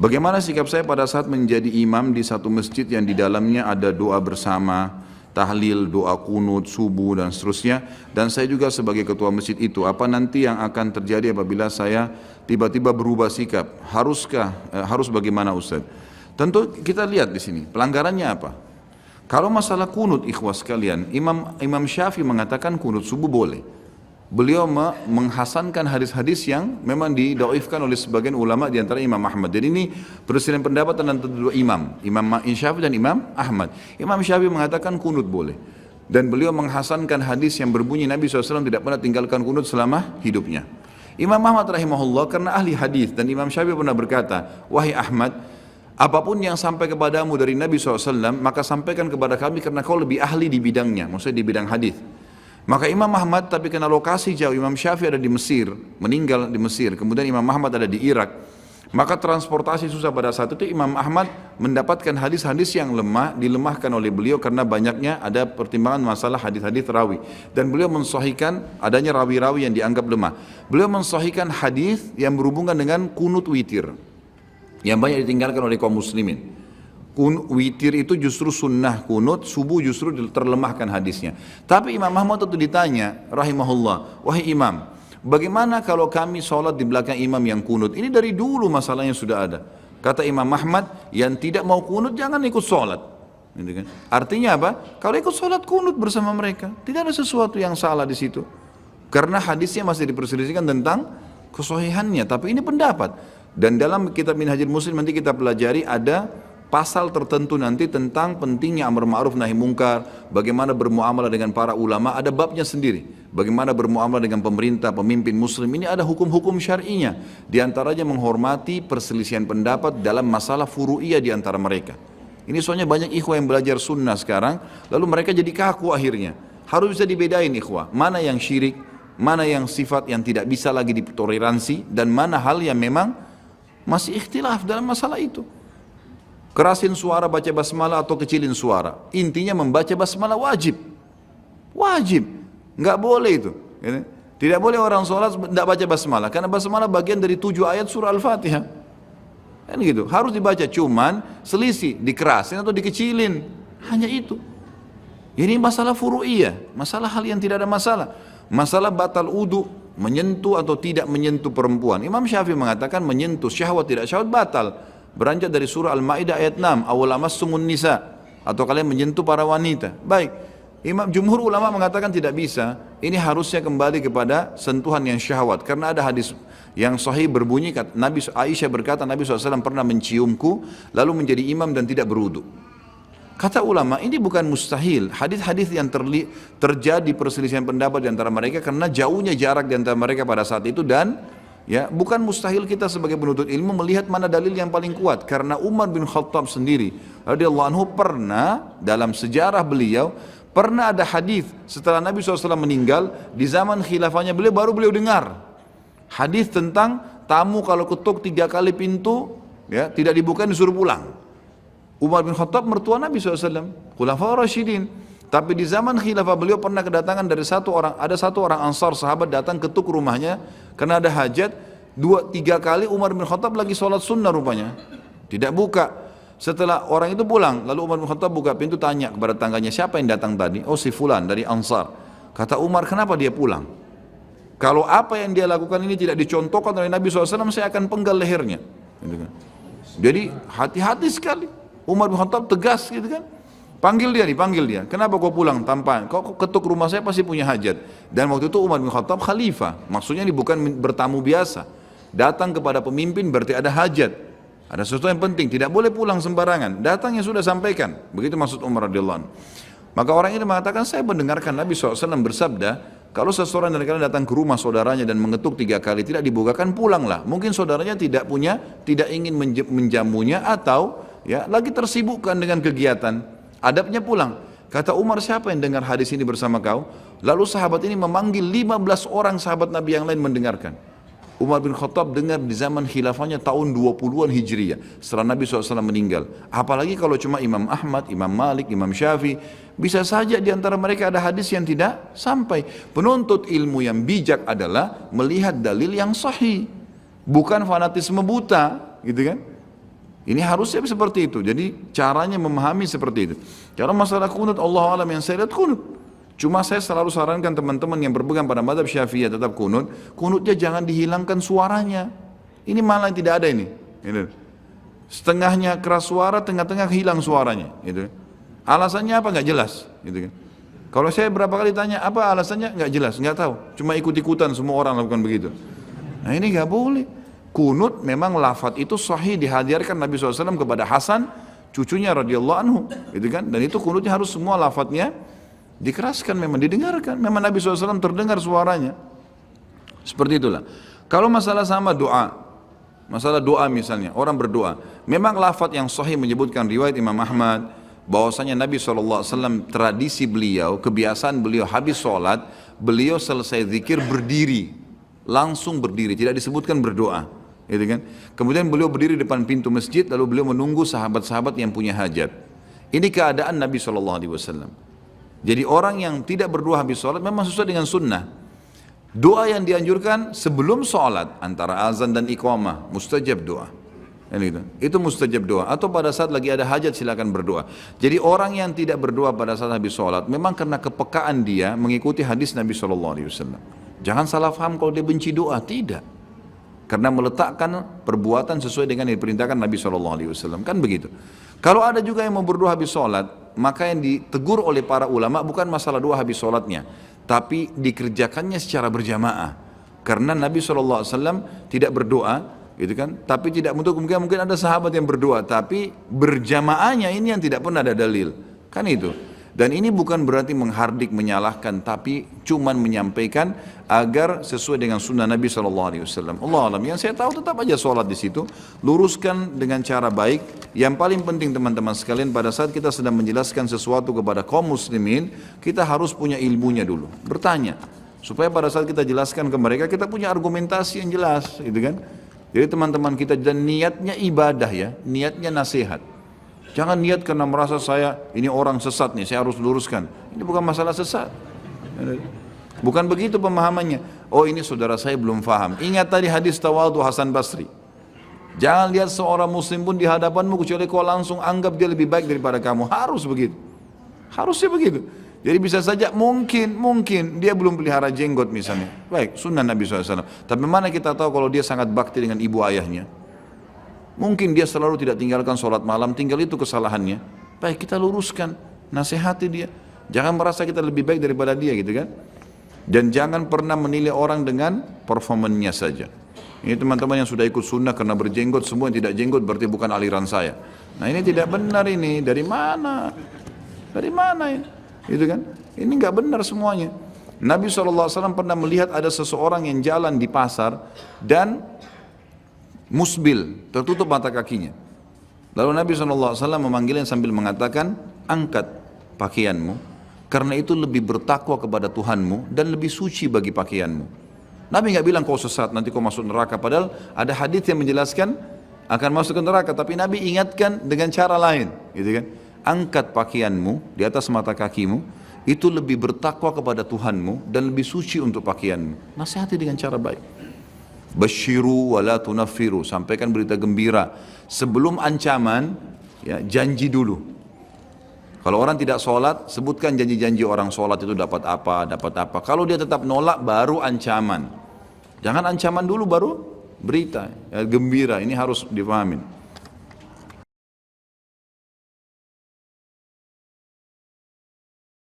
Bagaimana sikap saya pada saat menjadi imam di satu masjid yang di dalamnya ada doa bersama, tahlil, doa kunut, subuh dan seterusnya? Dan saya juga sebagai ketua masjid itu apa nanti yang akan terjadi apabila saya tiba-tiba berubah sikap? Haruskah eh, harus bagaimana Ustaz tentu kita lihat di sini pelanggarannya apa kalau masalah kunut ikhwas sekalian Imam Imam Syafi'i mengatakan kunut subuh boleh beliau menghasankan hadis-hadis yang memang didoifkan oleh sebagian ulama di antara Imam Ahmad. Jadi ini perselisihan pendapat antara dua imam, Imam Syafi'i dan Imam Ahmad. Imam Syafi'i mengatakan kunut boleh. Dan beliau menghasankan hadis yang berbunyi Nabi SAW tidak pernah tinggalkan kunut selama hidupnya. Imam Ahmad rahimahullah karena ahli hadis dan Imam Syafi'i pernah berkata, wahai Ahmad, apa pun yang sampai kepadamu dari Nabi SAW, maka sampaikan kepada kami karena kau lebih ahli di bidangnya, maksudnya di bidang hadis. Maka Imam Ahmad tapi kena lokasi jauh, Imam Syafi'i ada di Mesir, meninggal di Mesir, kemudian Imam Ahmad ada di Irak. Maka transportasi susah pada saat itu Imam Ahmad mendapatkan hadis-hadis yang lemah dilemahkan oleh beliau karena banyaknya ada pertimbangan masalah hadis-hadis rawi dan beliau mensahihkan adanya rawi-rawi yang dianggap lemah. Beliau mensahihkan hadis yang berhubungan dengan kunut witir yang banyak ditinggalkan oleh kaum muslimin. Kun, witir itu justru sunnah kunut, subuh justru terlemahkan hadisnya. Tapi Imam Ahmad itu ditanya, rahimahullah, wahai imam, bagaimana kalau kami sholat di belakang imam yang kunut? Ini dari dulu masalahnya sudah ada. Kata Imam Ahmad, yang tidak mau kunut jangan ikut sholat. Kan? Artinya apa? Kalau ikut sholat kunut bersama mereka, tidak ada sesuatu yang salah di situ. Karena hadisnya masih diperselisihkan tentang kesohihannya, tapi ini pendapat. Dan dalam kitab Minhajul Muslim nanti kita pelajari ada pasal tertentu nanti tentang pentingnya amar ma'ruf nahi mungkar, bagaimana bermuamalah dengan para ulama, ada babnya sendiri. Bagaimana bermuamalah dengan pemerintah, pemimpin muslim, ini ada hukum-hukum syar'inya. Di antaranya menghormati perselisihan pendapat dalam masalah furu'iyah di antara mereka. Ini soalnya banyak ikhwah yang belajar sunnah sekarang, lalu mereka jadi kaku akhirnya. Harus bisa dibedain ikhwah, mana yang syirik, mana yang sifat yang tidak bisa lagi ditoleransi, dan mana hal yang memang masih ikhtilaf dalam masalah itu. Kerasin suara baca basmalah atau kecilin suara. Intinya membaca basmalah wajib. Wajib. Nggak boleh itu. Tidak boleh orang sholat tidak baca basmalah. Karena basmalah bagian dari tujuh ayat surah Al-Fatihah. Kan gitu. Harus dibaca. Cuman selisih. Dikerasin atau dikecilin. Hanya itu. Ini masalah furu'iyah. Masalah hal yang tidak ada masalah. Masalah batal udu. Menyentuh atau tidak menyentuh perempuan. Imam Syafi'i mengatakan menyentuh syahwat tidak syahwat batal. Beranjak dari surah Al-Maidah ayat 6 awal sumun nisa. Atau kalian menyentuh para wanita. Baik. Imam Jumhur ulama mengatakan tidak bisa. Ini harusnya kembali kepada sentuhan yang syahwat. Karena ada hadis yang sahih berbunyi Nabi Aisyah berkata Nabi SAW pernah menciumku lalu menjadi imam dan tidak berudu Kata ulama ini bukan mustahil. Hadis-hadis yang terli, terjadi perselisihan pendapat di antara mereka karena jauhnya jarak di antara mereka pada saat itu dan Ya, bukan mustahil kita sebagai penuntut ilmu melihat mana dalil yang paling kuat. Karena Umar bin Khattab sendiri radhiyallahu anhu pernah dalam sejarah beliau pernah ada hadis setelah Nabi SAW meninggal di zaman khilafahnya beliau baru beliau dengar. Hadis tentang tamu kalau ketuk tiga kali pintu ya tidak dibuka disuruh pulang Umar bin Khattab mertua Nabi SAW khulafah Rashidin tapi di zaman khilafah beliau pernah kedatangan dari satu orang, ada satu orang ansar sahabat datang ketuk rumahnya karena ada hajat. Dua tiga kali Umar bin Khattab lagi sholat sunnah rupanya, tidak buka. Setelah orang itu pulang, lalu Umar bin Khattab buka pintu tanya kepada tangganya siapa yang datang tadi? Oh si Fulan dari Ansar. Kata Umar kenapa dia pulang? Kalau apa yang dia lakukan ini tidak dicontohkan oleh Nabi SAW, saya akan penggal lehernya. Gitu kan. Jadi hati-hati sekali. Umar bin Khattab tegas gitu kan. Panggil dia, dipanggil dia. Kenapa kau pulang tanpa? Kau ketuk rumah saya pasti punya hajat. Dan waktu itu Umar bin Khattab khalifah. Maksudnya ini bukan bertamu biasa. Datang kepada pemimpin berarti ada hajat. Ada sesuatu yang penting. Tidak boleh pulang sembarangan. Datang yang sudah sampaikan. Begitu maksud Umar radhiyallahu Maka orang ini mengatakan, saya mendengarkan Nabi SAW bersabda, kalau seseorang dari kalian datang ke rumah saudaranya dan mengetuk tiga kali tidak dibukakan, pulanglah. Mungkin saudaranya tidak punya, tidak ingin menjamunya atau ya lagi tersibukkan dengan kegiatan Adabnya pulang. Kata Umar siapa yang dengar hadis ini bersama kau? Lalu sahabat ini memanggil 15 orang sahabat Nabi yang lain mendengarkan. Umar bin Khattab dengar di zaman khilafahnya tahun 20-an Hijriyah setelah Nabi SAW meninggal. Apalagi kalau cuma Imam Ahmad, Imam Malik, Imam Syafi'i. Bisa saja di antara mereka ada hadis yang tidak sampai. Penuntut ilmu yang bijak adalah melihat dalil yang sahih. Bukan fanatisme buta, gitu kan? Ini harusnya seperti itu. Jadi caranya memahami seperti itu. Kalau masalah kunut Allah alam yang saya lihat kunut. Cuma saya selalu sarankan teman-teman yang berpegang pada madhab syafi'iyah tetap kunut, kunutnya jangan dihilangkan suaranya. Ini malah tidak ada ini. Gitu. Setengahnya keras suara, tengah-tengah hilang suaranya. Gitu. Alasannya apa? Nggak jelas. Gitu kan. Kalau saya berapa kali tanya apa alasannya nggak jelas, nggak tahu. Cuma ikut-ikutan semua orang lakukan begitu. Nah ini nggak boleh. Kunut memang lafat itu sahih dihadirkan Nabi SAW kepada Hasan, cucunya radhiyallahu anhu, gitu kan? Dan itu kunutnya harus semua lafadznya Dikeraskan memang, didengarkan. Memang Nabi SAW terdengar suaranya. Seperti itulah. Kalau masalah sama doa, masalah doa misalnya, orang berdoa. Memang lafaz yang sahih menyebutkan riwayat Imam Ahmad, bahwasanya Nabi SAW tradisi beliau, kebiasaan beliau habis sholat, beliau selesai zikir berdiri, langsung berdiri, tidak disebutkan berdoa. Gitu kan? Kemudian beliau berdiri depan pintu masjid, lalu beliau menunggu sahabat-sahabat yang punya hajat. Ini keadaan Nabi SAW. Jadi orang yang tidak berdoa habis sholat memang sesuai dengan sunnah. Doa yang dianjurkan sebelum sholat antara azan dan iqamah mustajab doa. Itu. itu mustajab doa atau pada saat lagi ada hajat silakan berdoa. Jadi orang yang tidak berdoa pada saat habis sholat memang karena kepekaan dia mengikuti hadis Nabi Shallallahu Alaihi Wasallam. Jangan salah faham kalau dia benci doa tidak. Karena meletakkan perbuatan sesuai dengan yang diperintahkan Nabi Shallallahu Alaihi Wasallam kan begitu. Kalau ada juga yang mau berdoa habis sholat, maka yang ditegur oleh para ulama bukan masalah doa habis sholatnya, tapi dikerjakannya secara berjamaah. Karena Nabi SAW tidak berdoa, gitu kan? Tapi tidak untuk kemungkinan mungkin ada sahabat yang berdoa, tapi berjamaahnya ini yang tidak pernah ada dalil. Kan itu. Dan ini bukan berarti menghardik, menyalahkan, tapi cuman menyampaikan agar sesuai dengan sunnah Nabi Wasallam. Allah alam. Yang saya tahu tetap aja sholat di situ, luruskan dengan cara baik. Yang paling penting teman-teman sekalian pada saat kita sedang menjelaskan sesuatu kepada kaum muslimin, kita harus punya ilmunya dulu. Bertanya, supaya pada saat kita jelaskan ke mereka kita punya argumentasi yang jelas, gitu kan? Jadi teman-teman kita dan niatnya ibadah ya, niatnya nasihat. Jangan niat karena merasa saya ini orang sesat nih, saya harus luruskan. Ini bukan masalah sesat. Bukan begitu pemahamannya. Oh ini saudara saya belum faham. Ingat tadi hadis tawadu Hasan Basri. Jangan lihat seorang muslim pun di hadapanmu kecuali kau langsung anggap dia lebih baik daripada kamu. Harus begitu. Harusnya begitu. Jadi bisa saja mungkin, mungkin dia belum pelihara jenggot misalnya. Baik, sunnah Nabi SAW. Tapi mana kita tahu kalau dia sangat bakti dengan ibu ayahnya. Mungkin dia selalu tidak tinggalkan sholat malam, tinggal itu kesalahannya. Baik kita luruskan, nasihati dia. Jangan merasa kita lebih baik daripada dia gitu kan. Dan jangan pernah menilai orang dengan performanya saja. Ini teman-teman yang sudah ikut sunnah karena berjenggot, semua yang tidak jenggot berarti bukan aliran saya. Nah ini tidak benar ini, dari mana? Dari mana ini? Gitu kan? Ini nggak benar semuanya. Nabi SAW pernah melihat ada seseorang yang jalan di pasar dan musbil, tertutup mata kakinya. Lalu Nabi SAW memanggilnya sambil mengatakan, angkat pakaianmu, karena itu lebih bertakwa kepada Tuhanmu dan lebih suci bagi pakaianmu. Nabi nggak bilang kau sesat, nanti kau masuk neraka. Padahal ada hadis yang menjelaskan akan masuk ke neraka, tapi Nabi ingatkan dengan cara lain, gitu kan? Angkat pakaianmu di atas mata kakimu, itu lebih bertakwa kepada Tuhanmu dan lebih suci untuk pakaianmu. Nasihati dengan cara baik. Basyiru wala tunafiru. Sampaikan berita gembira. Sebelum ancaman, ya, janji dulu. Kalau orang tidak sholat, sebutkan janji-janji orang sholat itu dapat apa, dapat apa. Kalau dia tetap nolak, baru ancaman. Jangan ancaman dulu, baru berita. Ya, gembira, ini harus dipahamin.